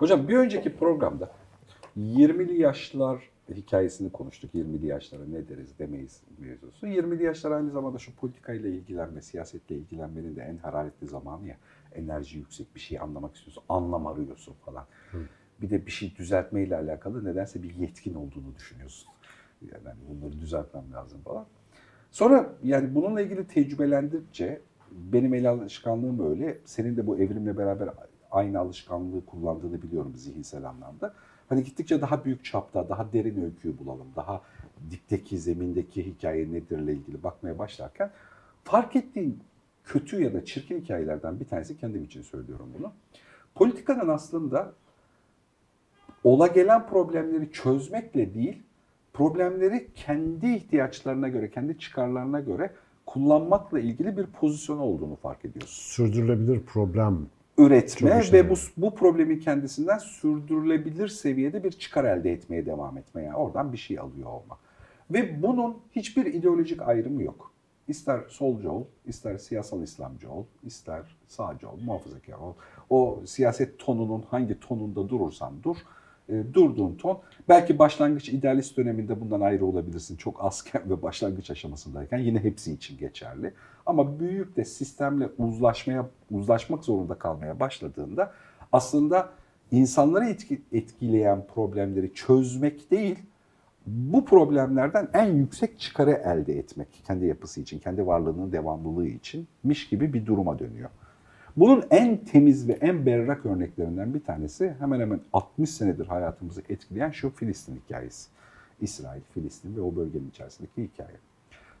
Hocam bir önceki programda 20'li yaşlar hikayesini konuştuk. 20'li yaşlara ne deriz demeyiz mevzusu. 20'li yaşlar aynı zamanda şu politikayla ilgilenme, siyasetle ilgilenmenin de en hararetli zamanı ya. Enerji yüksek bir şey anlamak istiyorsun, anlam arıyorsun falan. Hı. Bir de bir şey düzeltmeyle alakalı nedense bir yetkin olduğunu düşünüyorsun. Yani bunları düzeltmem lazım falan. Sonra yani bununla ilgili tecrübelendikçe benim el alışkanlığım öyle. Senin de bu evrimle beraber aynı alışkanlığı kullandığını biliyorum zihinsel anlamda. Hani gittikçe daha büyük çapta, daha derin öyküyü bulalım. Daha dipteki, zemindeki hikaye nedirle ilgili bakmaya başlarken fark ettiğim kötü ya da çirkin hikayelerden bir tanesi kendim için söylüyorum bunu. Politikanın aslında ola gelen problemleri çözmekle değil, problemleri kendi ihtiyaçlarına göre, kendi çıkarlarına göre kullanmakla ilgili bir pozisyon olduğunu fark ediyoruz. Sürdürülebilir problem üretme ve bu, bu problemi kendisinden sürdürülebilir seviyede bir çıkar elde etmeye devam etme. Yani oradan bir şey alıyor olmak. Ve bunun hiçbir ideolojik ayrımı yok. İster solcu ol, ister siyasal İslamcı ol, ister sağcı ol, muhafazakar ol. O siyaset tonunun hangi tonunda durursan dur e, durduğun ton. Belki başlangıç idealist döneminde bundan ayrı olabilirsin. Çok azken ve başlangıç aşamasındayken yine hepsi için geçerli. Ama büyük de sistemle uzlaşmaya uzlaşmak zorunda kalmaya başladığında aslında insanları etki, etkileyen problemleri çözmek değil, bu problemlerden en yüksek çıkarı elde etmek kendi yapısı için, kendi varlığının devamlılığı içinmiş gibi bir duruma dönüyor. Bunun en temiz ve en berrak örneklerinden bir tanesi hemen hemen 60 senedir hayatımızı etkileyen şu Filistin hikayesi. İsrail, Filistin ve o bölgenin içerisindeki hikaye.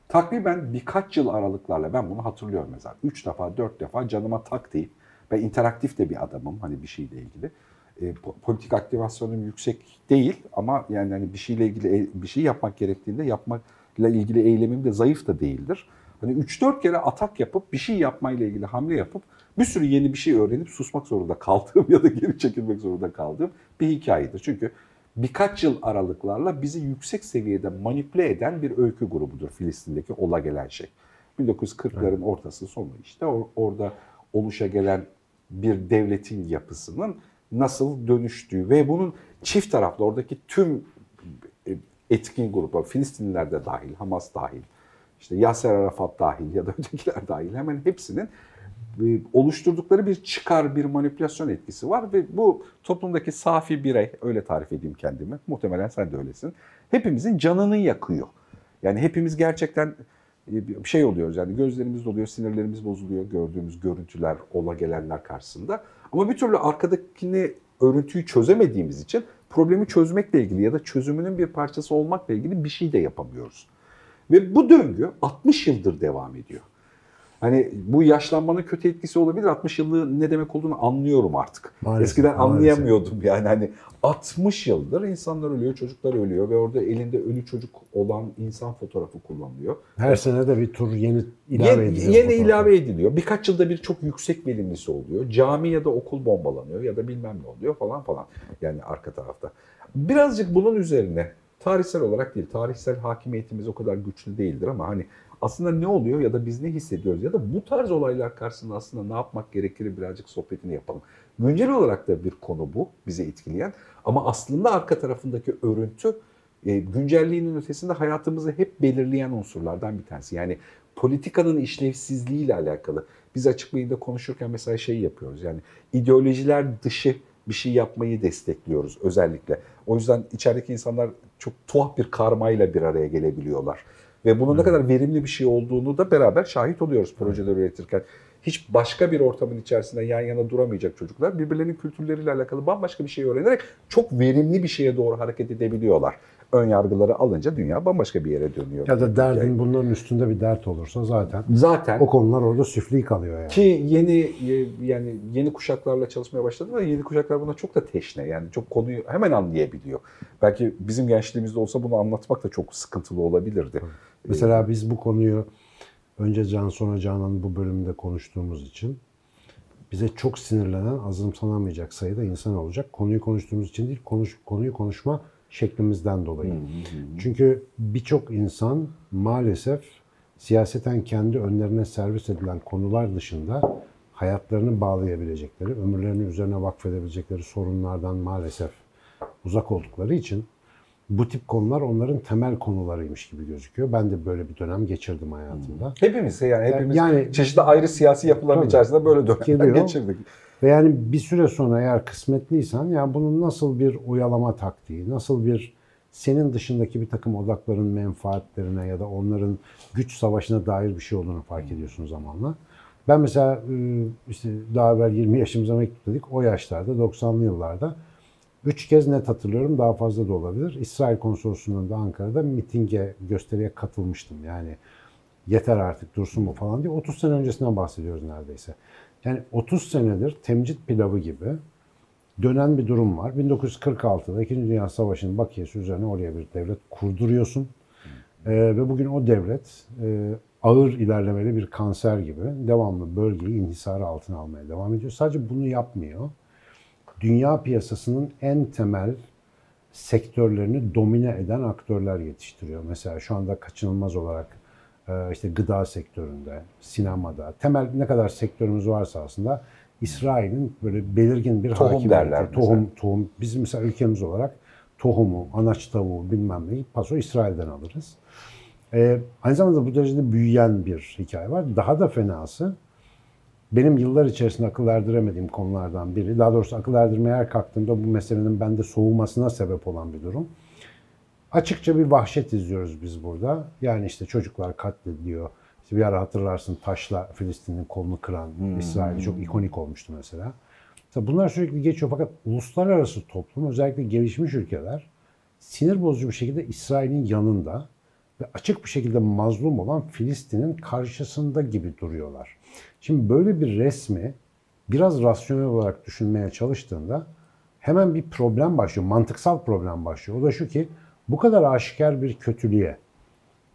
Takriben birkaç yıl aralıklarla ben bunu hatırlıyorum mesela. Üç defa, dört defa canıma tak deyip ben interaktif de bir adamım hani bir şeyle ilgili. E, politik aktivasyonum yüksek değil ama yani hani bir şeyle ilgili e, bir şey yapmak gerektiğinde yapmakla ilgili eylemim de zayıf da değildir. Hani 3-4 kere atak yapıp bir şey yapmayla ilgili hamle yapıp bir sürü yeni bir şey öğrenip susmak zorunda kaldığım ya da geri çekilmek zorunda kaldığım bir hikayedir. Çünkü birkaç yıl aralıklarla bizi yüksek seviyede manipüle eden bir öykü grubudur Filistin'deki ola gelen şey. 1940'ların ortası sonu işte orada oluşa gelen bir devletin yapısının nasıl dönüştüğü ve bunun çift taraflı oradaki tüm e, etkin gruplar, Filistinliler de dahil, Hamas dahil, işte Yasser Arafat dahil ya da ötekiler dahil hemen hepsinin e, oluşturdukları bir çıkar, bir manipülasyon etkisi var ve bu toplumdaki safi birey, öyle tarif edeyim kendimi, muhtemelen sen de öylesin, hepimizin canını yakıyor. Yani hepimiz gerçekten e, bir şey oluyoruz yani gözlerimiz doluyor, sinirlerimiz bozuluyor gördüğümüz görüntüler, ola gelenler karşısında. Ama bir türlü arkadakini, örüntüyü çözemediğimiz için problemi çözmekle ilgili ya da çözümünün bir parçası olmakla ilgili bir şey de yapamıyoruz. Ve bu döngü 60 yıldır devam ediyor. Hani bu yaşlanmanın kötü etkisi olabilir. 60 yıllığı ne demek olduğunu anlıyorum artık. Maalesef, Eskiden maalesef. anlayamıyordum yani. Hani 60 yıldır insanlar ölüyor, çocuklar ölüyor ve orada elinde ölü çocuk olan insan fotoğrafı kullanılıyor. Her sene de bir tur yeni ilave yeni, ediliyor. Yeni ilave ediliyor. Birkaç yılda bir çok yüksek verimlisi oluyor. Cami ya da okul bombalanıyor ya da bilmem ne oluyor falan falan. Yani arka tarafta. Birazcık bunun üzerine tarihsel olarak değil, tarihsel hakimiyetimiz o kadar güçlü değildir ama hani aslında ne oluyor ya da biz ne hissediyoruz ya da bu tarz olaylar karşısında aslında ne yapmak gerekir birazcık sohbetini yapalım. Güncel olarak da bir konu bu bizi etkileyen ama aslında arka tarafındaki örüntü e, güncelliğinin ötesinde hayatımızı hep belirleyen unsurlardan bir tanesi. Yani politikanın işlevsizliği ile alakalı. Biz açık beyinde konuşurken mesela şey yapıyoruz yani ideolojiler dışı bir şey yapmayı destekliyoruz özellikle. O yüzden içerideki insanlar çok tuhaf bir karmayla bir araya gelebiliyorlar. Ve bunun ne kadar verimli bir şey olduğunu da beraber şahit oluyoruz projeler üretirken. Hiç başka bir ortamın içerisinde yan yana duramayacak çocuklar birbirlerinin kültürleriyle alakalı bambaşka bir şey öğrenerek çok verimli bir şeye doğru hareket edebiliyorlar ön yargıları alınca dünya bambaşka bir yere dönüyor. Ya da derdin yani, bunların üstünde bir dert olursa zaten zaten o konular orada süfli kalıyor yani. Ki yeni yani yeni kuşaklarla çalışmaya başladım ve yeni kuşaklar buna çok da teşne. Yani çok konuyu hemen anlayabiliyor. Belki bizim gençliğimizde olsa bunu anlatmak da çok sıkıntılı olabilirdi. Mesela biz bu konuyu önce Can sonra Canan bu bölümde konuştuğumuz için bize çok sinirlenen, azımsanamayacak sayıda insan olacak. Konuyu konuştuğumuz için değil, konuş, konuyu konuşma şeklimizden dolayı. Çünkü birçok insan maalesef siyaseten kendi önlerine servis edilen konular dışında hayatlarını bağlayabilecekleri, ömürlerini üzerine vakfedebilecekleri sorunlardan maalesef uzak oldukları için bu tip konular onların temel konularıymış gibi gözüküyor. Ben de böyle bir dönem geçirdim hayatımda. Hepimiz yani hepimiz Yani- çeşitli ayrı siyasi yapıların Tabii. içerisinde böyle dönemler Geliyor. geçirdik. Ve yani bir süre sonra eğer kısmetliysen ya bunun nasıl bir oyalama taktiği, nasıl bir senin dışındaki bir takım odakların menfaatlerine ya da onların güç savaşına dair bir şey olduğunu fark ediyorsun zamanla. Ben mesela e, işte daha evvel 20 yaşımıza mektup dedik. O yaşlarda 90'lı yıllarda üç kez net hatırlıyorum daha fazla da olabilir. İsrail konsolosluğunda Ankara'da mitinge, gösteriye katılmıştım. Yani yeter artık dursun mu falan diye 30 sene öncesinden bahsediyoruz neredeyse. Yani 30 senedir temcit pilavı gibi dönen bir durum var. 1946'da 2. Dünya Savaşı'nın bakiyesi üzerine oraya bir devlet kurduruyorsun. Ee, ve bugün o devlet e, ağır ilerlemeli bir kanser gibi devamlı bölgeyi inhisarı altına almaya devam ediyor. Sadece bunu yapmıyor. Dünya piyasasının en temel sektörlerini domine eden aktörler yetiştiriyor. Mesela şu anda kaçınılmaz olarak işte gıda sektöründe, sinemada, temel ne kadar sektörümüz varsa aslında İsrail'in böyle belirgin bir Tohum hakimiyeti, derler mesela. tohum, tohum. Bizim mesela ülkemiz olarak tohumu, anaç tavuğu bilmem neyi paso İsrail'den alırız. Ee, aynı zamanda bu derecede büyüyen bir hikaye var. Daha da fenası benim yıllar içerisinde akıl erdiremediğim konulardan biri. Daha doğrusu akıl erdirmeye her kalktığımda bu meselenin bende soğumasına sebep olan bir durum. Açıkça bir vahşet izliyoruz biz burada. Yani işte çocuklar katlediliyor. İşte bir ara hatırlarsın taşla Filistin'in kolunu kıran İsrail çok ikonik olmuştu mesela. Mesela bunlar sürekli geçiyor fakat uluslararası toplum özellikle gelişmiş ülkeler sinir bozucu bir şekilde İsrail'in yanında ve açık bir şekilde mazlum olan Filistin'in karşısında gibi duruyorlar. Şimdi böyle bir resmi biraz rasyonel olarak düşünmeye çalıştığında hemen bir problem başlıyor, mantıksal problem başlıyor. O da şu ki bu kadar aşikar bir kötülüğe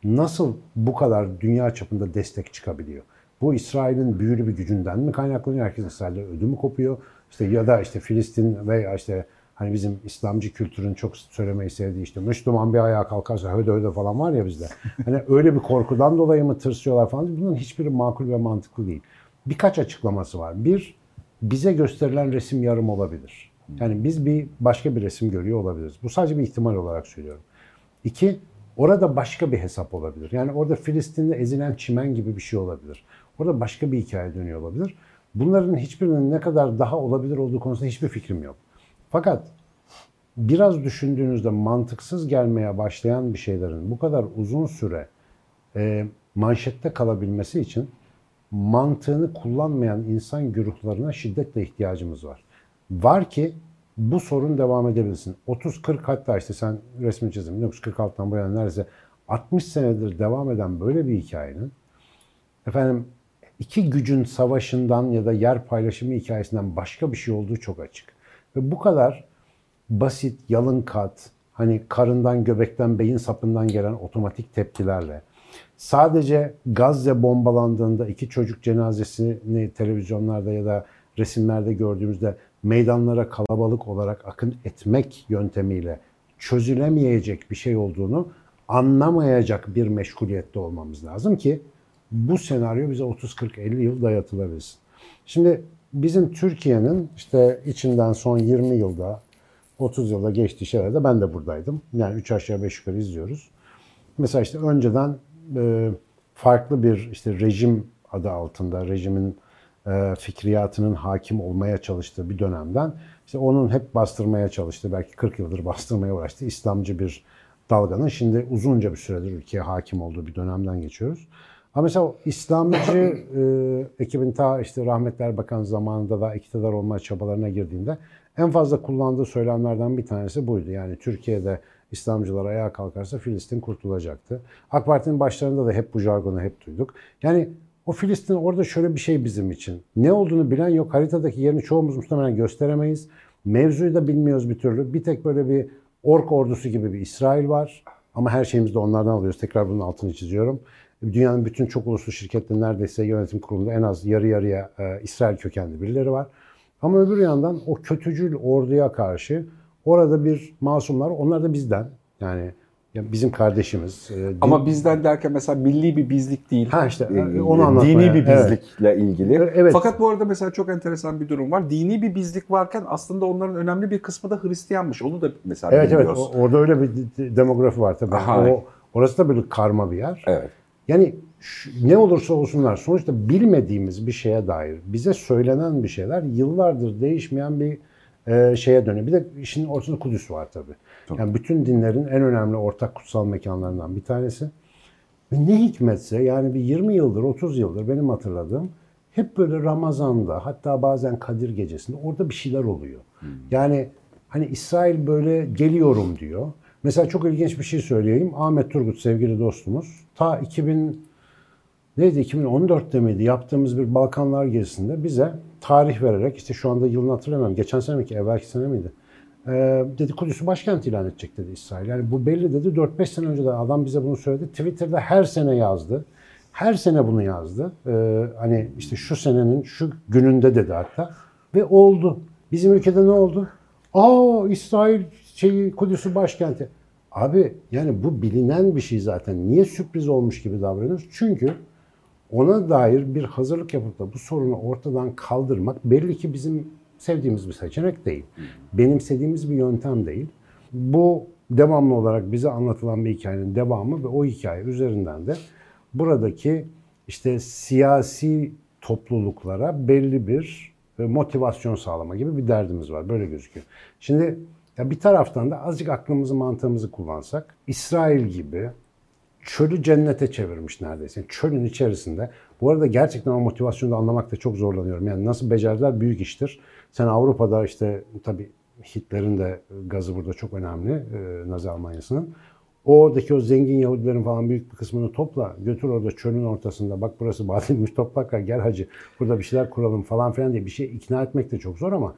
nasıl bu kadar dünya çapında destek çıkabiliyor? Bu İsrail'in büyülü bir gücünden mi kaynaklanıyor? Herkes İsrail'de ödümü kopuyor. İşte ya da işte Filistin veya işte hani bizim İslamcı kültürün çok söylemeyi sevdiği işte Müslüman bir ayağa kalkarsa höde höde falan var ya bizde. Hani öyle bir korkudan dolayı mı tırsıyorlar falan. Bunun hiçbiri makul ve mantıklı değil. Birkaç açıklaması var. Bir, bize gösterilen resim yarım olabilir. Yani biz bir başka bir resim görüyor olabiliriz. Bu sadece bir ihtimal olarak söylüyorum. İki, orada başka bir hesap olabilir. Yani orada Filistin'de ezilen çimen gibi bir şey olabilir. Orada başka bir hikaye dönüyor olabilir. Bunların hiçbirinin ne kadar daha olabilir olduğu konusunda hiçbir fikrim yok. Fakat biraz düşündüğünüzde mantıksız gelmeye başlayan bir şeylerin bu kadar uzun süre e, manşette kalabilmesi için mantığını kullanmayan insan güruhlarına şiddetle ihtiyacımız var. Var ki bu sorun devam edebilsin. 30-40 hatta işte sen resmi çizdin 1946'dan bu yana neredeyse 60 senedir devam eden böyle bir hikayenin efendim iki gücün savaşından ya da yer paylaşımı hikayesinden başka bir şey olduğu çok açık. Ve bu kadar basit, yalın kat, hani karından, göbekten, beyin sapından gelen otomatik tepkilerle sadece Gazze bombalandığında iki çocuk cenazesini televizyonlarda ya da resimlerde gördüğümüzde meydanlara kalabalık olarak akın etmek yöntemiyle çözülemeyecek bir şey olduğunu anlamayacak bir meşguliyette olmamız lazım ki bu senaryo bize 30-40-50 yıl dayatılabilsin. Şimdi bizim Türkiye'nin işte içinden son 20 yılda 30 yılda geçtiği şeylerde ben de buradaydım. Yani 3 aşağı 5 yukarı izliyoruz. Mesela işte önceden e, farklı bir işte rejim adı altında rejimin fikriyatının hakim olmaya çalıştığı bir dönemden işte onun hep bastırmaya çalıştığı belki 40 yıldır bastırmaya uğraştığı İslamcı bir dalganın şimdi uzunca bir süredir ülkeye hakim olduğu bir dönemden geçiyoruz. Ama mesela İslamcı e, ekibin ta işte rahmetli Erbakan zamanında da iktidar olma çabalarına girdiğinde en fazla kullandığı söylemlerden bir tanesi buydu. Yani Türkiye'de İslamcılar ayağa kalkarsa Filistin kurtulacaktı. AK Parti'nin başlarında da hep bu jargonu hep duyduk. Yani o Filistin orada şöyle bir şey bizim için. Ne olduğunu bilen yok. Haritadaki yerini çoğumuz muhtemelen gösteremeyiz. Mevzuyu da bilmiyoruz bir türlü. Bir tek böyle bir ork ordusu gibi bir İsrail var. Ama her şeyimizi de onlardan alıyoruz. Tekrar bunun altını çiziyorum. Dünyanın bütün çok uluslu şirketlerinin neredeyse yönetim kurulunda en az yarı yarıya e, İsrail kökenli birileri var. Ama öbür yandan o kötücül orduya karşı orada bir masumlar, onlar da bizden. Yani Ya bizim kardeşimiz. e, din- Ama bizden derken mesela milli bir bizlik değil. Ha işte, Ee, onu anlatmaya- Dini bir evet. bizlikle ilgili. Evet. Fakat bu arada mesela çok enteresan bir durum var. Dini bir bizlik varken aslında onların önemli bir kısmı da Hristiyanmış. Onu da mesela Evet evet biliyoruz. o- orada öyle bir de- demografi var tabii. Aha. O, orası da böyle karma bir yer. Evet. Yani şu- ne olursa olsunlar sonuçta bilmediğimiz bir şeye dair bize söylenen bir şeyler yıllardır değişmeyen bir e, şeye dönüyor. Bir de işin ortasında Kudüs var tabii. Tabii. Yani bütün dinlerin en önemli ortak kutsal mekanlarından bir tanesi. Ve ne hikmetse yani bir 20 yıldır 30 yıldır benim hatırladığım hep böyle Ramazan'da hatta bazen Kadir gecesinde orada bir şeyler oluyor. Yani hani İsrail böyle geliyorum diyor. Mesela çok ilginç bir şey söyleyeyim. Ahmet Turgut sevgili dostumuz ta 2000 neydi 2014'te miydi yaptığımız bir Balkanlar gezisinde bize tarih vererek işte şu anda yılını hatırlamıyorum. Geçen sene mi ki evvelki sene miydi? Ee, dedi Kudüs'ü başkent ilan edecek dedi İsrail. Yani bu belli dedi 4-5 sene önce de adam bize bunu söyledi. Twitter'da her sene yazdı. Her sene bunu yazdı. Ee, hani işte şu senenin şu gününde dedi hatta. Ve oldu. Bizim ülkede ne oldu? Aa İsrail şeyi Kudüs'ü başkenti. Abi yani bu bilinen bir şey zaten. Niye sürpriz olmuş gibi davranıyoruz? Çünkü ona dair bir hazırlık yapıp da bu sorunu ortadan kaldırmak belli ki bizim sevdiğimiz bir seçenek değil. Benimsediğimiz bir yöntem değil. Bu devamlı olarak bize anlatılan bir hikayenin devamı ve o hikaye üzerinden de buradaki işte siyasi topluluklara belli bir e, motivasyon sağlama gibi bir derdimiz var. Böyle gözüküyor. Şimdi ya bir taraftan da azıcık aklımızı mantığımızı kullansak İsrail gibi çölü cennete çevirmiş neredeyse. Çölün içerisinde. Bu arada gerçekten o motivasyonu da anlamakta çok zorlanıyorum. Yani nasıl becerdiler büyük iştir. Sen Avrupa'da işte tabii Hitler'in de gazı burada çok önemli. e, Nazi Almanya'sının. Oradaki o zengin Yahudilerin falan büyük bir kısmını topla. Götür orada çölün ortasında. Bak burası badilmiş topraklar gel hacı. Burada bir şeyler kuralım falan filan diye bir şey ikna etmek de çok zor ama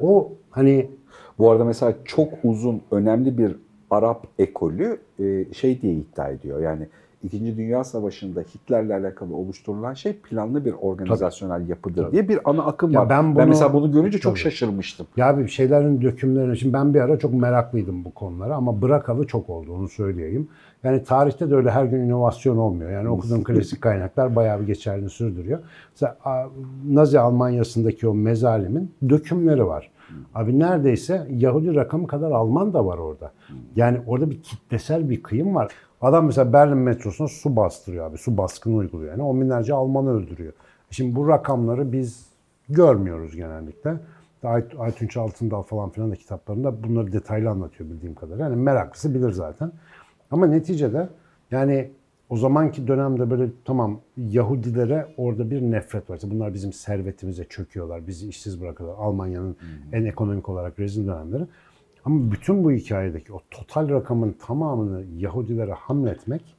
o hani Bu arada mesela çok uzun önemli bir Arap ekolü e, şey diye iddia ediyor. Yani İkinci Dünya Savaşı'nda Hitler'le alakalı oluşturulan şey planlı bir organizasyonel yapıdır Tabii. diye bir ana akım Ya var. ben Ben, bunu- mesela bunu görünce çok Tabii. şaşırmıştım. Ya bir şeylerin dökümlerine, şimdi ben bir ara çok meraklıydım bu konulara ama bırakalı çok oldu onu söyleyeyim. Yani tarihte de öyle her gün inovasyon olmuyor. Yani okuduğum klasik kaynaklar bayağı bir geçerli sürdürüyor. Mesela Nazi Almanya'sındaki o mezalimin dökümleri var. Abi neredeyse Yahudi rakamı kadar Alman da var orada. Yani orada bir kitlesel bir kıyım var. Adam mesela Berlin metrosuna su bastırıyor abi. Su baskını uyguluyor. Yani on binlerce Almanı öldürüyor. Şimdi bu rakamları biz görmüyoruz genellikle. Ay, Aytunç Altındal falan filan da kitaplarında bunları detaylı anlatıyor bildiğim kadarıyla. Yani meraklısı bilir zaten. Ama neticede yani o zamanki dönemde böyle tamam Yahudilere orada bir nefret var. İşte bunlar bizim servetimize çöküyorlar, bizi işsiz bırakıyorlar. Almanya'nın en ekonomik olarak rezil dönemleri. Ama bütün bu hikayedeki o total rakamın tamamını Yahudilere hamletmek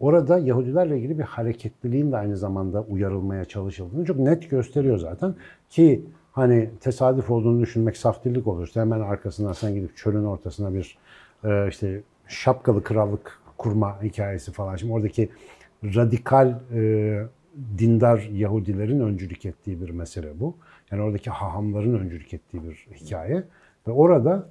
orada Yahudilerle ilgili bir hareketliliğin de aynı zamanda uyarılmaya çalışıldığını çok net gösteriyor zaten. Ki hani tesadüf olduğunu düşünmek saftirlik olur. İşte hemen arkasından sen gidip çölün ortasına bir e, işte şapkalı krallık kurma hikayesi falan. Şimdi oradaki radikal e, dindar Yahudilerin öncülük ettiği bir mesele bu. Yani oradaki hahamların öncülük ettiği bir hikaye. Ve orada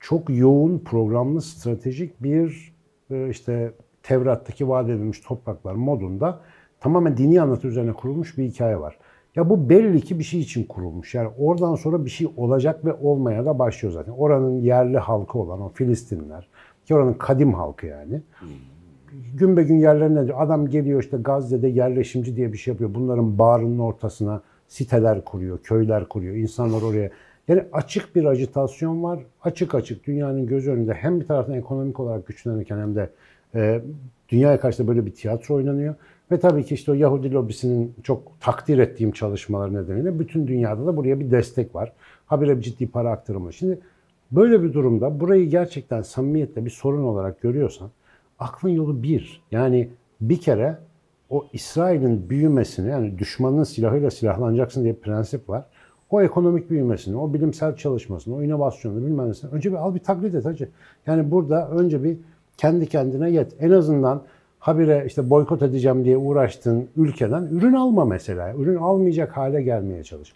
çok yoğun programlı stratejik bir e, işte Tevrat'taki vaat edilmiş topraklar modunda tamamen dini anlatı üzerine kurulmuş bir hikaye var. Ya bu belli ki bir şey için kurulmuş. Yani oradan sonra bir şey olacak ve olmaya da başlıyor zaten. Oranın yerli halkı olan o Filistinler, ki oranın kadim halkı yani. Gün be gün yerlerine adam geliyor işte Gazze'de yerleşimci diye bir şey yapıyor. Bunların bağrının ortasına siteler kuruyor, köyler kuruyor. İnsanlar oraya yani açık bir ajitasyon var. Açık açık dünyanın göz önünde hem bir taraftan ekonomik olarak güçlenirken hem de e, dünyaya karşı da böyle bir tiyatro oynanıyor. Ve tabii ki işte o Yahudi lobisinin çok takdir ettiğim çalışmaları nedeniyle bütün dünyada da buraya bir destek var. Habire bir ciddi para aktarımı. Şimdi böyle bir durumda burayı gerçekten samimiyetle bir sorun olarak görüyorsan aklın yolu bir. Yani bir kere o İsrail'in büyümesini yani düşmanın silahıyla silahlanacaksın diye bir prensip var. O ekonomik büyümesini, o bilimsel çalışmasını, o inovasyonu bilmem nesini önce bir al bir taklit et hacı. Yani burada önce bir kendi kendine yet. En azından habire işte boykot edeceğim diye uğraştığın ülkeden ürün alma mesela. Ürün almayacak hale gelmeye çalış.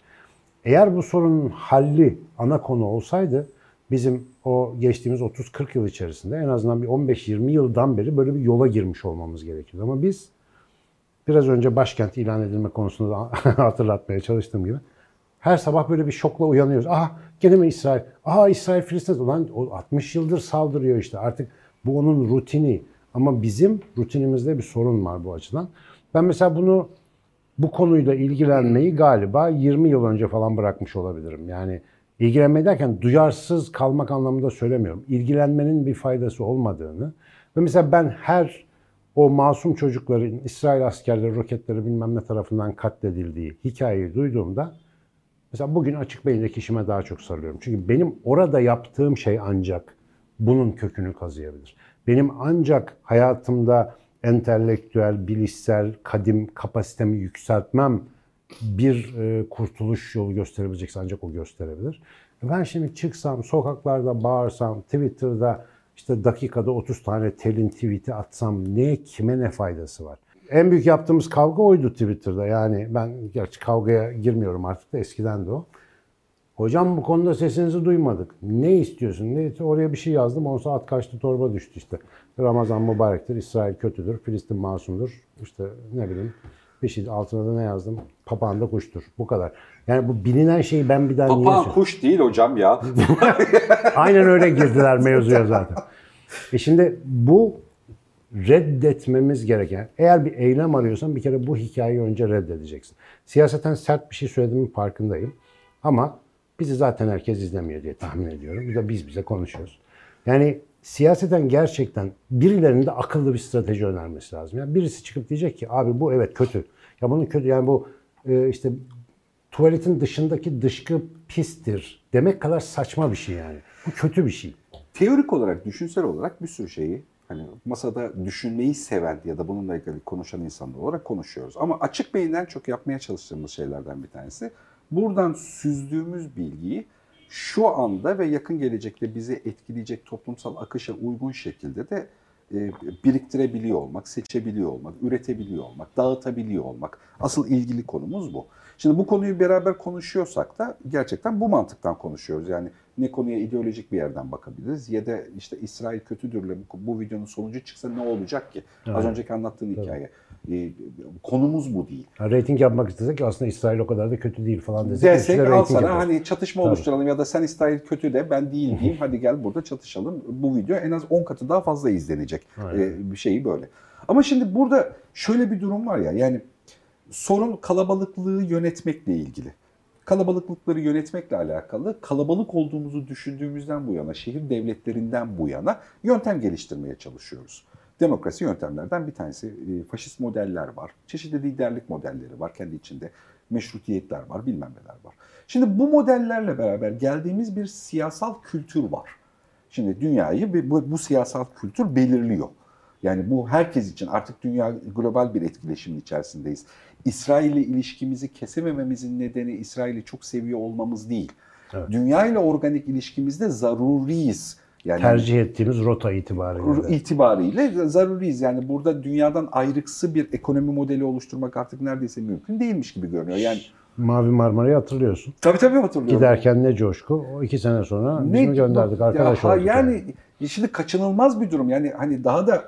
Eğer bu sorunun halli ana konu olsaydı bizim o geçtiğimiz 30-40 yıl içerisinde en azından bir 15-20 yıldan beri böyle bir yola girmiş olmamız gerekiyor. Ama biz biraz önce başkent ilan edilme konusunda da hatırlatmaya çalıştığım gibi her sabah böyle bir şokla uyanıyoruz. Aha gene mi İsrail? Aha İsrail Filistin. Ulan o 60 yıldır saldırıyor işte artık bu onun rutini. Ama bizim rutinimizde bir sorun var bu açıdan. Ben mesela bunu bu konuyla ilgilenmeyi galiba 20 yıl önce falan bırakmış olabilirim. Yani ilgilenme derken duyarsız kalmak anlamında söylemiyorum. İlgilenmenin bir faydası olmadığını ve mesela ben her o masum çocukların İsrail askerleri roketleri bilmem ne tarafından katledildiği hikayeyi duyduğumda mesela bugün açık beyindeki işime daha çok sarılıyorum. Çünkü benim orada yaptığım şey ancak bunun kökünü kazıyabilir. Benim ancak hayatımda entelektüel, bilişsel, kadim kapasitemi yükseltmem bir e, kurtuluş yolu gösterebilecekse ancak o gösterebilir. Ben şimdi çıksam, sokaklarda bağırsam, Twitter'da işte dakikada 30 tane telin tweet'i atsam ne kime ne faydası var? En büyük yaptığımız kavga oydu Twitter'da. Yani ben gerçi kavgaya girmiyorum artık da eskiden de o. Hocam bu konuda sesinizi duymadık. Ne istiyorsun? Ne? Oraya bir şey yazdım. 10 saat kaçtı torba düştü işte. Ramazan mübarektir, İsrail kötüdür, Filistin masumdur. İşte ne bileyim bir şey altına da ne yazdım? Papağan da kuştur. Bu kadar. Yani bu bilinen şeyi ben bir daha niye Papağan kuş değil hocam ya. Aynen öyle girdiler mevzuya zaten. E şimdi bu reddetmemiz gereken, eğer bir eylem arıyorsan bir kere bu hikayeyi önce reddedeceksin. Siyaseten sert bir şey söylediğimin farkındayım. Ama bizi zaten herkes izlemiyor diye tahmin ediyorum. Bir de biz bize konuşuyoruz. Yani siyaseten gerçekten birilerinin de akıllı bir strateji önermesi lazım. Yani birisi çıkıp diyecek ki abi bu evet kötü. Ya bunun kötü yani bu e, işte tuvaletin dışındaki dışkı pistir demek kadar saçma bir şey yani. Bu kötü bir şey. Teorik olarak, düşünsel olarak bir sürü şeyi hani masada düşünmeyi seven ya da bununla ilgili konuşan insanlar olarak konuşuyoruz. Ama açık beyinden çok yapmaya çalıştığımız şeylerden bir tanesi buradan süzdüğümüz bilgiyi şu anda ve yakın gelecekte bizi etkileyecek toplumsal akışa uygun şekilde de biriktirebiliyor olmak, seçebiliyor olmak, üretebiliyor olmak, dağıtabiliyor olmak. Asıl ilgili konumuz bu. Şimdi bu konuyu beraber konuşuyorsak da gerçekten bu mantıktan konuşuyoruz. Yani ne konuya ideolojik bir yerden bakabiliriz ya da işte İsrail kötüdürle bu, videonun sonucu çıksa ne olacak ki? Evet. Az önceki anlattığın Tabii. hikaye. E, konumuz bu değil. Ha, rating yapmak istesek aslında İsrail o kadar da kötü değil falan desek. Desek al sana yaparız. hani çatışma Tabii. oluşturalım ya da sen İsrail kötü de ben değil diyeyim hadi gel burada çatışalım. Bu video en az 10 katı daha fazla izlenecek. Ee, bir şeyi böyle. Ama şimdi burada şöyle bir durum var ya yani sorun kalabalıklığı yönetmekle ilgili. Kalabalıklıkları yönetmekle alakalı kalabalık olduğumuzu düşündüğümüzden bu yana, şehir devletlerinden bu yana yöntem geliştirmeye çalışıyoruz. Demokrasi yöntemlerden bir tanesi. E, faşist modeller var. Çeşitli liderlik modelleri var kendi içinde. Meşrutiyetler var, bilmem neler var. Şimdi bu modellerle beraber geldiğimiz bir siyasal kültür var. Şimdi dünyayı bu, bu siyasal kültür belirliyor. Yani bu herkes için artık dünya global bir etkileşimin içerisindeyiz. İsrail ile ilişkimizi kesemememizin nedeni İsrail'i çok seviyor olmamız değil. Evet. Dünya ile organik ilişkimizde zaruriyiz. Yani tercih ettiğimiz rota itibariyle. itibariyle zaruriyiz. Yani burada dünyadan ayrıksı bir ekonomi modeli oluşturmak artık neredeyse mümkün değilmiş gibi görünüyor. Yani Mavi Marmara'yı hatırlıyorsun. Tabii tabii hatırlıyorum. Giderken ne coşku. O iki sene sonra ne, biz mi gönderdik arkadaş ya, olduk. Yani, yani şimdi kaçınılmaz bir durum. Yani hani daha da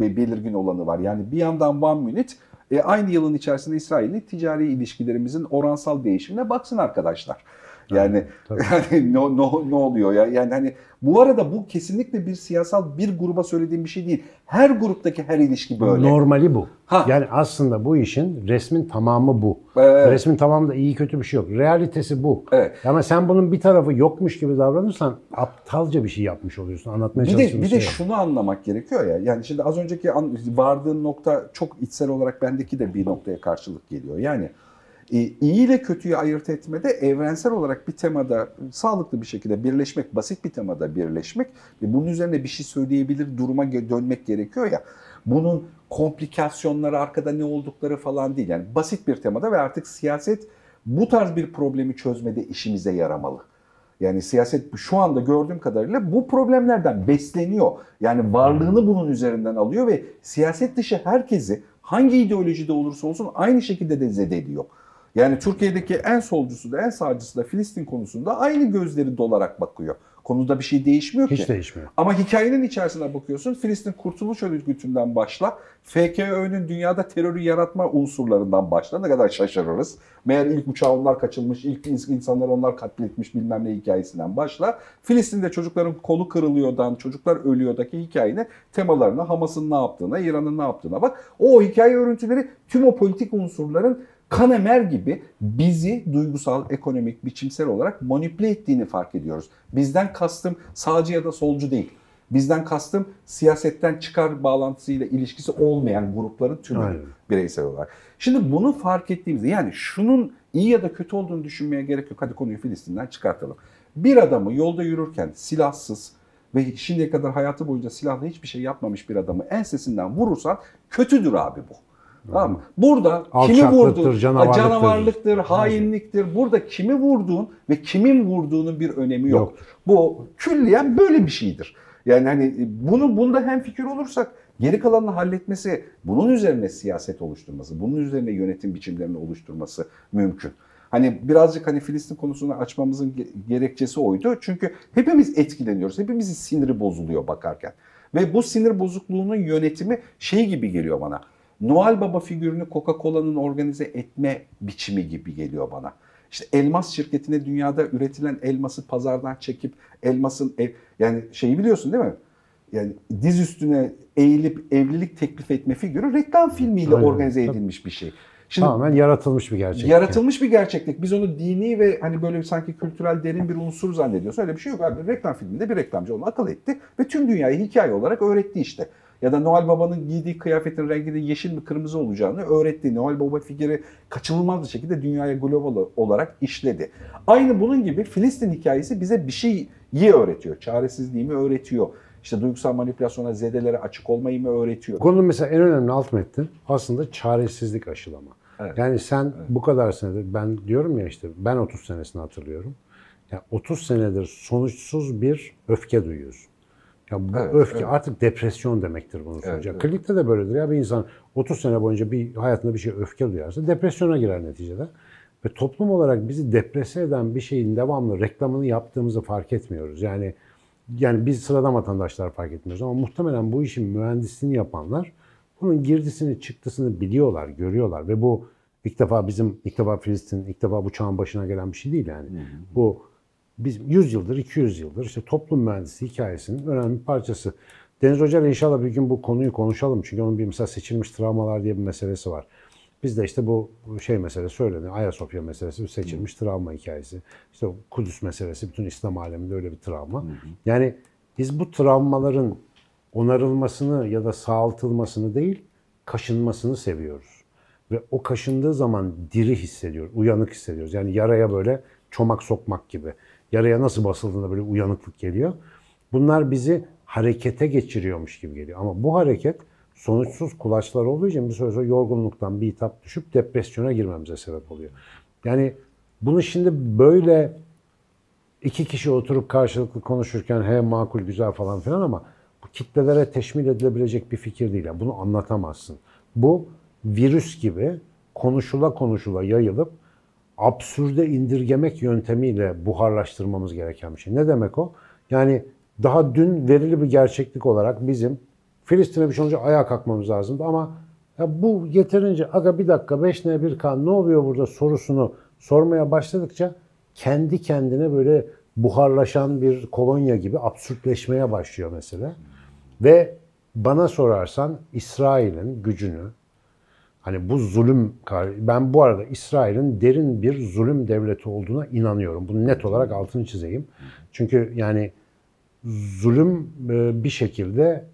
belirgin olanı var. Yani bir yandan One Minute e, aynı yılın içerisinde İsrail'le ticari ilişkilerimizin oransal değişimine baksın arkadaşlar. Yani yani ne, ne, ne oluyor ya? Yani hani bu arada bu kesinlikle bir siyasal bir gruba söylediğim bir şey değil. Her gruptaki her ilişki böyle. Normali bu. Ha. Yani aslında bu işin resmin tamamı bu. Evet. Resmin tamamında iyi kötü bir şey yok. Realitesi bu. Evet. Ama sen bunun bir tarafı yokmuş gibi davranırsan aptalca bir şey yapmış oluyorsun. Anlatmaya bir de, bir şey de şunu anlamak gerekiyor ya. Yani şimdi az önceki vardığın nokta çok içsel olarak bendeki de bir noktaya karşılık geliyor. Yani iyi ile kötüyü ayırt etmede evrensel olarak bir temada sağlıklı bir şekilde birleşmek, basit bir temada birleşmek ve bunun üzerine bir şey söyleyebilir duruma dönmek gerekiyor ya. Bunun komplikasyonları arkada ne oldukları falan değil. Yani basit bir temada ve artık siyaset bu tarz bir problemi çözmede işimize yaramalı. Yani siyaset şu anda gördüğüm kadarıyla bu problemlerden besleniyor. Yani varlığını bunun üzerinden alıyor ve siyaset dışı herkesi hangi ideolojide olursa olsun aynı şekilde de zedeliyor. Yani Türkiye'deki en solcusu da en sağcısı da Filistin konusunda aynı gözleri dolarak bakıyor. Konuda bir şey değişmiyor ki. Hiç değişmiyor. Ama hikayenin içerisine bakıyorsun. Filistin Kurtuluş Örgütü'nden başla. FKÖ'nün dünyada terörü yaratma unsurlarından başla. Ne kadar şaşırırız. Meğer ilk uçağı onlar kaçılmış, ilk insanlar onlar katletmiş bilmem ne hikayesinden başla. Filistin'de çocukların kolu kırılıyordan, çocuklar ölüyordaki hikayenin temalarına, Hamas'ın ne yaptığına, İran'ın ne yaptığına bak. O hikaye örüntüleri tüm o politik unsurların Kanemer gibi bizi duygusal, ekonomik, biçimsel olarak manipüle ettiğini fark ediyoruz. Bizden kastım sağcı ya da solcu değil. Bizden kastım siyasetten çıkar bağlantısıyla ilişkisi olmayan grupların tümü Aynen. bireysel olarak. Şimdi bunu fark ettiğimizde yani şunun iyi ya da kötü olduğunu düşünmeye gerek yok. Hadi konuyu Filistin'den çıkartalım. Bir adamı yolda yürürken silahsız ve şimdiye kadar hayatı boyunca silahla hiçbir şey yapmamış bir adamı ensesinden vurursan kötüdür abi bu. Tamam mı? Burada kimi vurdun, canavarlıktır. canavarlıktır, hainliktir. Burada kimi vurduğun ve kimin vurduğunun bir önemi yok. Yoktur. Bu külliyen böyle bir şeydir. Yani hani bunu bunda hem fikir olursak geri kalanını halletmesi, bunun üzerine siyaset oluşturması, bunun üzerine yönetim biçimlerini oluşturması mümkün. Hani birazcık hani Filistin konusunu açmamızın ge- gerekçesi oydu. Çünkü hepimiz etkileniyoruz. Hepimizin siniri bozuluyor bakarken. Ve bu sinir bozukluğunun yönetimi şey gibi geliyor bana. Noel Baba figürünü Coca-Cola'nın organize etme biçimi gibi geliyor bana. İşte elmas şirketine dünyada üretilen elması pazardan çekip elmasın ev, yani şeyi biliyorsun değil mi? Yani diz üstüne eğilip evlilik teklif etme figürü reklam filmiyle Aynen. organize Tabii. edilmiş bir şey. Şimdi Tamamen yaratılmış bir gerçek. yaratılmış bir gerçeklik. Biz onu dini ve hani böyle sanki kültürel derin bir unsur zannediyoruz. Öyle bir şey yok abi. Reklam filminde bir reklamcı onu akıl etti ve tüm dünyayı hikaye olarak öğretti işte. Ya da Noel Baba'nın giydiği kıyafetin renginin yeşil mi kırmızı olacağını öğretti. Noel Baba figürü kaçınılmaz bir şekilde dünyaya global olarak işledi. Aynı bunun gibi Filistin hikayesi bize bir şeyi öğretiyor. Çaresizliğimi öğretiyor. İşte duygusal manipülasyona, zedelere açık olmayı mı öğretiyor? Konunun mesela en önemli alt metni aslında çaresizlik aşılama. Evet. Yani sen bu kadar senedir ben diyorum ya işte ben 30 senesini hatırlıyorum. Yani 30 senedir sonuçsuz bir öfke duyuyorsun. Ya bu Evet, öfke evet. artık depresyon demektir bunun sonucu. Evet, evet. Klinikte de böyledir ya bir insan 30 sene boyunca bir hayatında bir şey öfke duyarsa depresyona girer neticede. Ve toplum olarak bizi deprese eden bir şeyin devamlı reklamını yaptığımızı fark etmiyoruz. Yani yani biz sıradan vatandaşlar fark etmiyoruz ama muhtemelen bu işin mühendisliğini yapanlar bunun girdisini çıktısını biliyorlar, görüyorlar ve bu ilk defa bizim ilk defa Filistin, ilk defa bu çağın başına gelen bir şey değil yani. Bu biz 100 yıldır, 200 yıldır işte toplum mühendisliği hikayesinin önemli bir parçası. Deniz Hoca ile inşallah bir gün bu konuyu konuşalım. Çünkü onun bir mesela seçilmiş travmalar diye bir meselesi var. Bizde işte bu şey meselesi söyleniyor. Ayasofya meselesi bir seçilmiş travma hikayesi. İşte Kudüs meselesi bütün İslam aleminde öyle bir travma. Yani biz bu travmaların onarılmasını ya da sağaltılmasını değil, kaşınmasını seviyoruz. Ve o kaşındığı zaman diri hissediyoruz, uyanık hissediyoruz. Yani yaraya böyle çomak sokmak gibi. Yaraya nasıl basıldığında böyle uyanıklık geliyor. Bunlar bizi harekete geçiriyormuş gibi geliyor. Ama bu hareket sonuçsuz kulaçlar olduğu için bir süre sonra yorgunluktan bir hitap düşüp depresyona girmemize sebep oluyor. Yani bunu şimdi böyle iki kişi oturup karşılıklı konuşurken he makul güzel falan filan ama bu kitlelere teşmil edilebilecek bir fikir değil. Yani bunu anlatamazsın. Bu virüs gibi konuşula konuşula yayılıp absürde indirgemek yöntemiyle buharlaştırmamız gereken bir şey. Ne demek o? Yani daha dün verili bir gerçeklik olarak bizim Filistin'e bir şey olunca ayağa kalkmamız lazımdı ama ya bu yeterince aga bir dakika 5 ne 1 kan ne oluyor burada sorusunu sormaya başladıkça kendi kendine böyle buharlaşan bir kolonya gibi absürtleşmeye başlıyor mesele. Ve bana sorarsan İsrail'in gücünü hani bu zulüm ben bu arada İsrail'in derin bir zulüm devleti olduğuna inanıyorum. Bunu net olarak altını çizeyim. Çünkü yani zulüm e, bir şekilde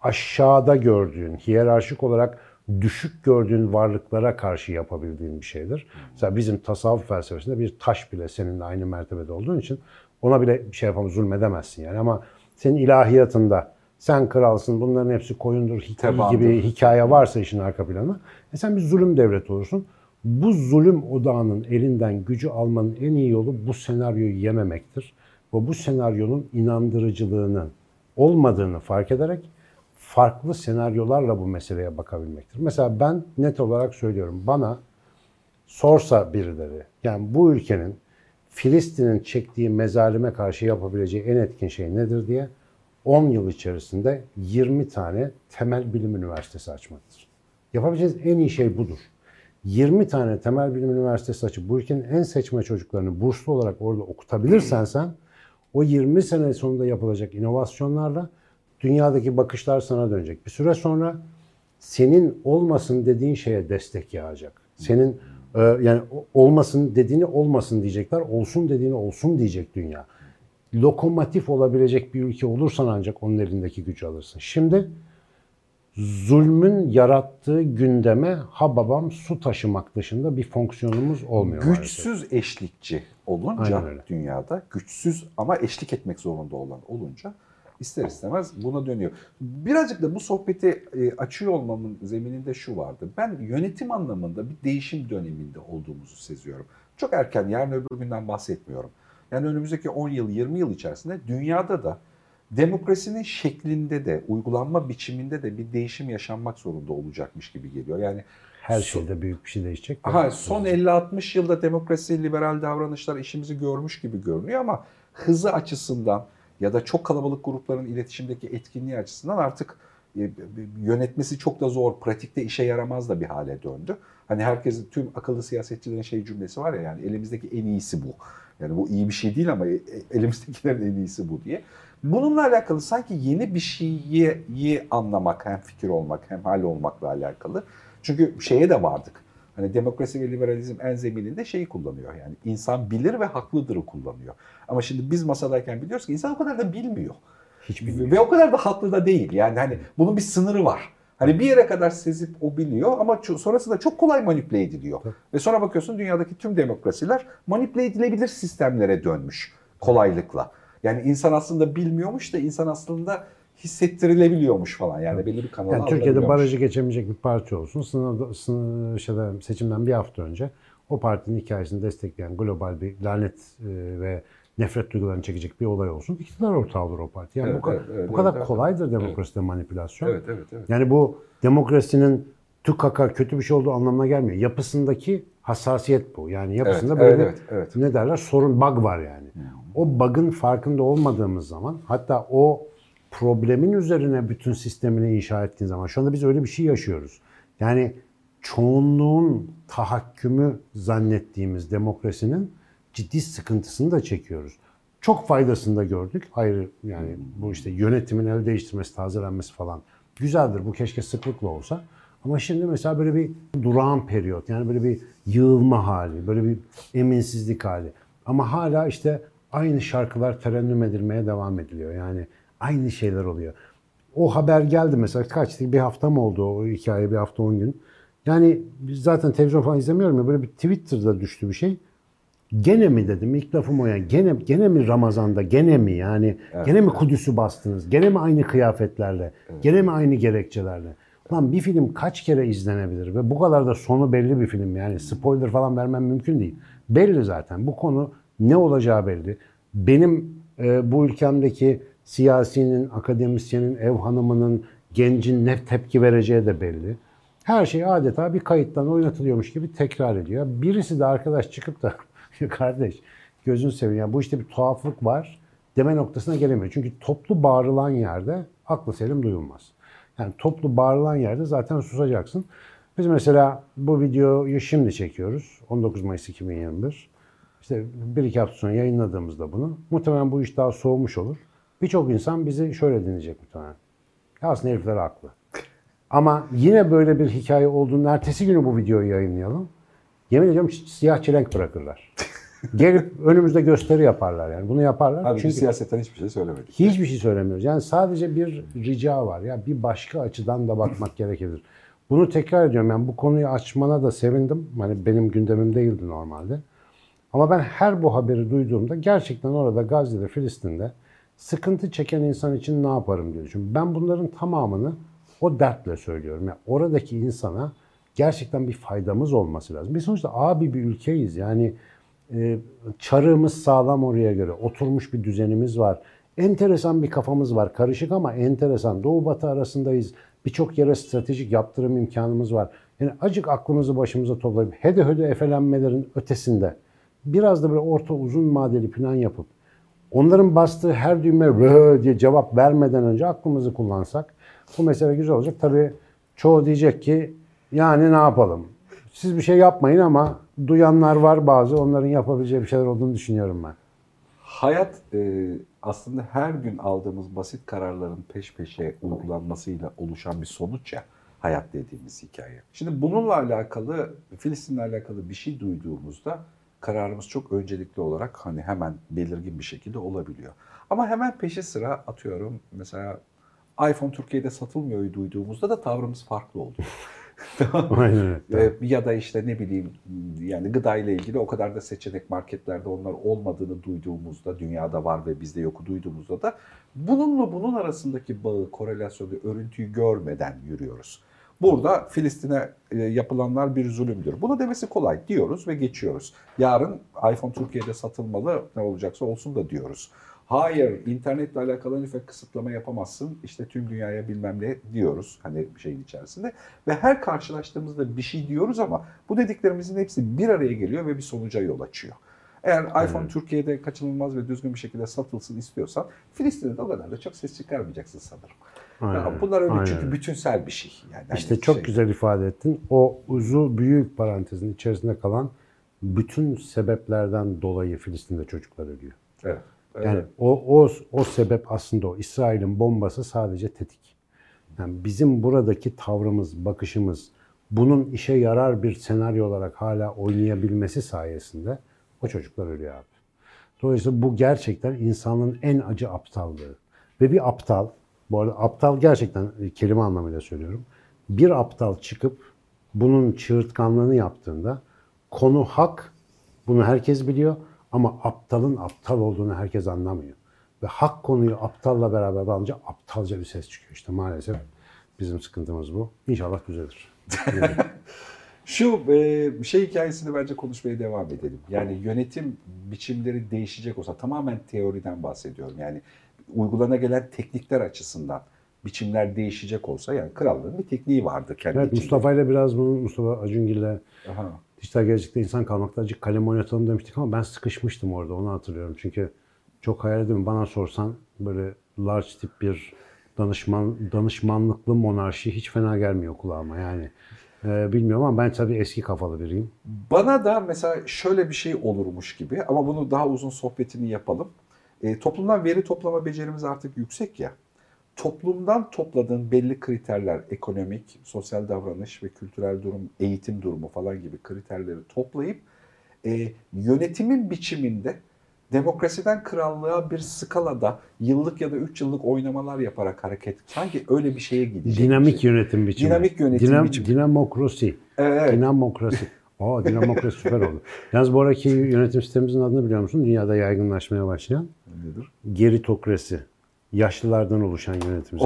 aşağıda gördüğün, hiyerarşik olarak düşük gördüğün varlıklara karşı yapabildiğin bir şeydir. Mesela bizim tasavvuf felsefesinde bir taş bile seninle aynı mertebede olduğun için ona bile bir şey yapamaz, zulmedemezsin yani. Ama senin ilahiyatında sen kralsın, bunların hepsi koyundur hikaye gibi hikaye varsa işin arka planı. E sen bir zulüm devleti olursun. Bu zulüm odağının elinden gücü almanın en iyi yolu bu senaryoyu yememektir. Ve bu senaryonun inandırıcılığının olmadığını fark ederek farklı senaryolarla bu meseleye bakabilmektir. Mesela ben net olarak söylüyorum. Bana sorsa birileri, yani bu ülkenin Filistin'in çektiği mezalime karşı yapabileceği en etkin şey nedir diye 10 yıl içerisinde 20 tane temel bilim üniversitesi açmaktır. Yapabileceğiniz en iyi şey budur. 20 tane temel bilim üniversitesi açıp bu ülkenin en seçme çocuklarını burslu olarak orada okutabilirsen sen o 20 sene sonunda yapılacak inovasyonlarla dünyadaki bakışlar sana dönecek. Bir süre sonra senin olmasın dediğin şeye destek yağacak. Senin e, yani olmasın dediğini olmasın diyecekler, olsun dediğini olsun diyecek dünya. Lokomotif olabilecek bir ülke olursan ancak onun elindeki gücü alırsın. Şimdi zulmün yarattığı gündeme ha babam su taşımak dışında bir fonksiyonumuz olmuyor Güçsüz maalesef. eşlikçi olunca dünyada güçsüz ama eşlik etmek zorunda olan olunca ister istemez buna dönüyor. Birazcık da bu sohbeti e, açıyor olmamın zemininde şu vardı. Ben yönetim anlamında bir değişim döneminde olduğumuzu seziyorum. Çok erken yarın öbür günden bahsetmiyorum. Yani önümüzdeki 10 yıl 20 yıl içerisinde dünyada da demokrasinin şeklinde de uygulanma biçiminde de bir değişim yaşanmak zorunda olacakmış gibi geliyor. Yani Her şeyde büyük bir şey değişecek. Aha, son 50-60 yılda demokrasi, liberal davranışlar işimizi görmüş gibi görünüyor ama hızı açısından ya da çok kalabalık grupların iletişimdeki etkinliği açısından artık e, yönetmesi çok da zor, pratikte işe yaramaz da bir hale döndü. Hani herkesin, tüm akıllı siyasetçilerin şey cümlesi var ya yani elimizdeki en iyisi bu. Yani bu iyi bir şey değil ama e- e- elimizdekilerin en iyisi bu diye. Bununla alakalı sanki yeni bir şeyi iyi anlamak, hem fikir olmak, hem hal olmakla alakalı. Çünkü şeye de vardık. Hani demokrasi ve liberalizm en zemininde şeyi kullanıyor. Yani insan bilir ve haklıdırı kullanıyor. Ama şimdi biz masadayken biliyoruz ki insan o kadar da bilmiyor. Hiç bilmiyorum. Ve o kadar da haklı da değil. Yani hani bunun bir sınırı var. Hani bir yere kadar sezip o biliyor ama sonrasında çok kolay manipüle ediliyor. Ve sonra bakıyorsun dünyadaki tüm demokrasiler manipüle edilebilir sistemlere dönmüş kolaylıkla. Yani insan aslında bilmiyormuş da insan aslında hissettirilebiliyormuş falan. Yani belli bir kanala Yani Türkiye'de barajı geçemeyecek bir parti olsun. Sınavda, sınır, şeyde, seçimden bir hafta önce o partinin hikayesini destekleyen global bir lanet e, ve nefret duygularını çekecek bir olay olsun. İktidar ortağı olur o parti. Yani Evet, bu, evet, evet, bu kadar evet, evet. kolaydır demokraside manipülasyon. Evet, evet, evet. Yani bu demokrasinin tükaka kötü bir şey olduğu anlamına gelmiyor. Yapısındaki hassasiyet bu. Yani yapısında Evet, böyle evet, bir, evet, evet. ne derler sorun bug var yani. O bug'ın farkında olmadığımız zaman hatta o problemin üzerine bütün sistemini inşa ettiğin zaman şu anda biz öyle bir şey yaşıyoruz. Yani çoğunluğun tahakkümü zannettiğimiz demokrasinin ciddi sıkıntısını da çekiyoruz. Çok faydasını da gördük. Ayrı yani bu işte yönetimin el değiştirmesi, tazelenmesi falan güzeldir. Bu keşke sıklıkla olsa. Ama şimdi mesela böyle bir durağan periyot yani böyle bir yığılma hali, böyle bir eminsizlik hali. Ama hala işte aynı şarkılar terennüm edilmeye devam ediliyor. Yani aynı şeyler oluyor. O haber geldi mesela kaç bir hafta mı oldu o hikaye bir hafta on gün. Yani zaten televizyon falan izlemiyorum ya böyle bir Twitter'da düştü bir şey. Gene mi dedim ilk lafım o yani. Gene, gene mi Ramazan'da gene mi yani gene mi Kudüs'ü bastınız? Gene mi aynı kıyafetlerle? Gene mi aynı gerekçelerle? Lan bir film kaç kere izlenebilir ve bu kadar da sonu belli bir film yani spoiler falan vermem mümkün değil. Belli zaten bu konu ne olacağı belli. Benim e, bu ülkemdeki siyasinin, akademisyenin, ev hanımının, gencin ne tepki vereceği de belli. Her şey adeta bir kayıttan oynatılıyormuş gibi tekrar ediyor. Birisi de arkadaş çıkıp da "Ya kardeş gözünü seveyim ya bu işte bir tuhaflık var deme noktasına gelemiyor. Çünkü toplu bağırılan yerde aklı selim duyulmaz. Yani toplu bağırılan yerde zaten susacaksın. Biz mesela bu videoyu şimdi çekiyoruz. 19 Mayıs 2021. İşte bir iki hafta sonra yayınladığımızda bunu. Muhtemelen bu iş daha soğumuş olur. Birçok insan bizi şöyle dinleyecek muhtemelen. Ya aslında herifler haklı. Ama yine böyle bir hikaye olduğunda ertesi günü bu videoyu yayınlayalım. Yemin ediyorum siyah çelenk bırakırlar. Gelip önümüzde gösteri yaparlar yani. Bunu yaparlar. Abi çünkü siyasetten hiçbir şey söylemedik. hiçbir şey söylemiyoruz. Yani sadece bir rica var. Ya bir başka açıdan da bakmak gerekebilir. Bunu tekrar ediyorum. Yani bu konuyu açmana da sevindim. Hani benim gündemim değildi normalde. Ama ben her bu haberi duyduğumda gerçekten orada Gazze'de, Filistin'de sıkıntı çeken insan için ne yaparım diye düşünüyorum. Ben bunların tamamını o dertle söylüyorum. Yani oradaki insana gerçekten bir faydamız olması lazım. Biz sonuçta abi bir ülkeyiz. Yani e, çarığımız sağlam oraya göre. Oturmuş bir düzenimiz var. Enteresan bir kafamız var. Karışık ama enteresan. Doğu batı arasındayız. Birçok yere stratejik yaptırım imkanımız var. Yani acık aklımızı başımıza toplayıp hede hede efelenmelerin ötesinde biraz da böyle orta uzun vadeli plan yapıp onların bastığı her düğme "Rö" diye cevap vermeden önce aklımızı kullansak bu mesele güzel olacak. Tabii çoğu diyecek ki yani ne yapalım? Siz bir şey yapmayın ama duyanlar var bazı onların yapabileceği bir şeyler olduğunu düşünüyorum ben. Hayat e, aslında her gün aldığımız basit kararların peş peşe uygulanmasıyla oluşan bir sonuç ya hayat dediğimiz hikaye. Şimdi bununla alakalı, Filistin'le alakalı bir şey duyduğumuzda kararımız çok öncelikli olarak hani hemen belirgin bir şekilde olabiliyor. Ama hemen peşi sıra atıyorum mesela iPhone Türkiye'de satılmıyor duyduğumuzda da tavrımız farklı oluyor. Aynen öyle. Ee, ya da işte ne bileyim yani gıda ile ilgili o kadar da seçenek marketlerde onlar olmadığını duyduğumuzda dünyada var ve bizde yoku duyduğumuzda da bununla bunun arasındaki bağı, korelasyonu, örüntüyü görmeden yürüyoruz. Burada Filistin'e e, yapılanlar bir zulümdür. Bunu demesi kolay diyoruz ve geçiyoruz. Yarın iPhone Türkiye'de satılmalı ne olacaksa olsun da diyoruz. Hayır, internetle alakalı en ufak kısıtlama yapamazsın. İşte tüm dünyaya bilmem ne diyoruz hani şeyin içerisinde. Ve her karşılaştığımızda bir şey diyoruz ama bu dediklerimizin hepsi bir araya geliyor ve bir sonuca yol açıyor. Eğer iPhone Türkiye'de kaçınılmaz ve düzgün bir şekilde satılsın istiyorsan Filistin'de de o kadar da çok ses çıkarmayacaksın sanırım. Aynen. Ya bunlar öyle Aynen çünkü bütünsel bir şey. Yani hani İşte çok şey- güzel ifade ettin. O uzun büyük parantezin içerisinde kalan bütün sebeplerden dolayı Filistin'de çocuklar ölüyor. Evet. Evet. Yani o, o, o sebep aslında o. İsrail'in bombası sadece tetik. Yani bizim buradaki tavrımız, bakışımız, bunun işe yarar bir senaryo olarak hala oynayabilmesi sayesinde o çocuklar ölüyor abi. Dolayısıyla bu gerçekten insanlığın en acı aptallığı. Ve bir aptal, bu arada aptal gerçekten e, kelime anlamıyla söylüyorum. Bir aptal çıkıp bunun çığırtkanlığını yaptığında konu hak, bunu herkes biliyor ama aptalın aptal olduğunu herkes anlamıyor. Ve hak konuyu aptalla beraber alınca aptalca bir ses çıkıyor. İşte maalesef bizim sıkıntımız bu. İnşallah düzelir. Şu e, şey hikayesini bence konuşmaya devam edelim. Yani yönetim biçimleri değişecek olsa tamamen teoriden bahsediyorum. Yani uygulana gelen teknikler açısından biçimler değişecek olsa yani krallığın bir tekniği vardı kendi Evet içinde. Mustafa ile biraz bunu Mustafa Acungil'le Aha. Dijital gelecekte insan kalmakta acık kalem oynatalım demiştik ama ben sıkışmıştım orada onu hatırlıyorum. Çünkü çok hayal edeyim bana sorsan böyle large tip bir danışman danışmanlıklı monarşi hiç fena gelmiyor kulağıma yani. Ee, bilmiyorum ama ben tabii eski kafalı biriyim. Bana da mesela şöyle bir şey olurmuş gibi ama bunu daha uzun sohbetini yapalım. E, toplumdan veri toplama becerimiz artık yüksek ya. Toplumdan topladığın belli kriterler, ekonomik, sosyal davranış ve kültürel durum, eğitim durumu falan gibi kriterleri toplayıp e, yönetimin biçiminde demokrasiden krallığa bir skalada yıllık ya da 3 yıllık oynamalar yaparak hareket sanki öyle bir şeye gidecek. Dinamik şey. yönetim biçimi. Dinamik yönetim Dinam- biçimi. Dinamokrasi. Evet. Dinamokrasi. Aa dinamokrasi süper oldu. Yalnız bu araki yönetim sistemimizin adını biliyor musun? Dünyada yaygınlaşmaya başlayan Nedir? geritokrasi. Yaşlılardan oluşan yönetim.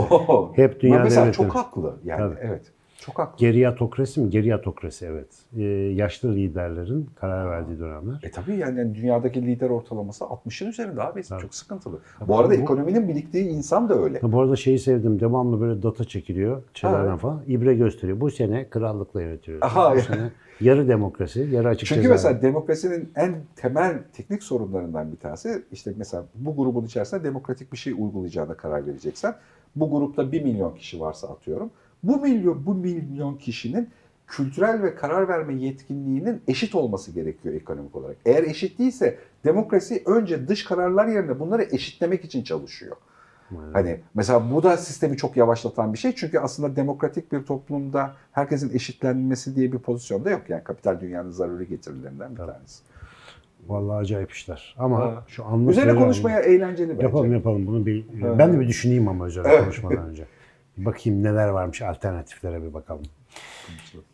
Hep dünya mesela devletleri. çok haklı yani Tabii. evet. Çok haklı. Geriyatokrasi mi? Geriyatokrasi evet. Ee, yaşlı liderlerin karar verdiği dönemler. E tabii yani, dünyadaki lider ortalaması 60'ın üzerinde abi. Tabii. Çok sıkıntılı. Tabii. Bu arada Bu- ekonominin biriktiği insan da öyle. Bu arada şeyi sevdim. Devamlı böyle data çekiliyor Ha. falan. İbre gösteriyor. Bu sene krallıkla yönetiyoruz. Aha, Bu sene yarı demokrasi, yarı açık Çünkü ceza. mesela demokrasinin en temel teknik sorunlarından bir tanesi işte mesela bu grubun içerisinde demokratik bir şey uygulayacağına karar vereceksen bu grupta 1 milyon kişi varsa atıyorum. Bu milyon bu milyon kişinin kültürel ve karar verme yetkinliğinin eşit olması gerekiyor ekonomik olarak. Eğer eşit değilse demokrasi önce dış kararlar yerine bunları eşitlemek için çalışıyor. Aynen. Hani mesela bu da sistemi çok yavaşlatan bir şey. Çünkü aslında demokratik bir toplumda herkesin eşitlenmesi diye bir pozisyonda yok. Yani kapital dünyanın zaruri getirilerinden bir tanesi. Vallahi acayip işler. Ama Ha. şu anlık Üzerine konuşmaya eğlenceli bence. Yapalım yapalım bunu bir ben de bir düşüneyim ama üzerine Evet. konuşmadan önce. Bakayım neler varmış alternatiflere bir bakalım.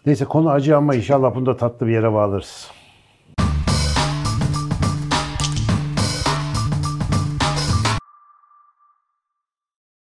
Neyse konu acı ama inşallah bunu da tatlı bir yere bağlarız.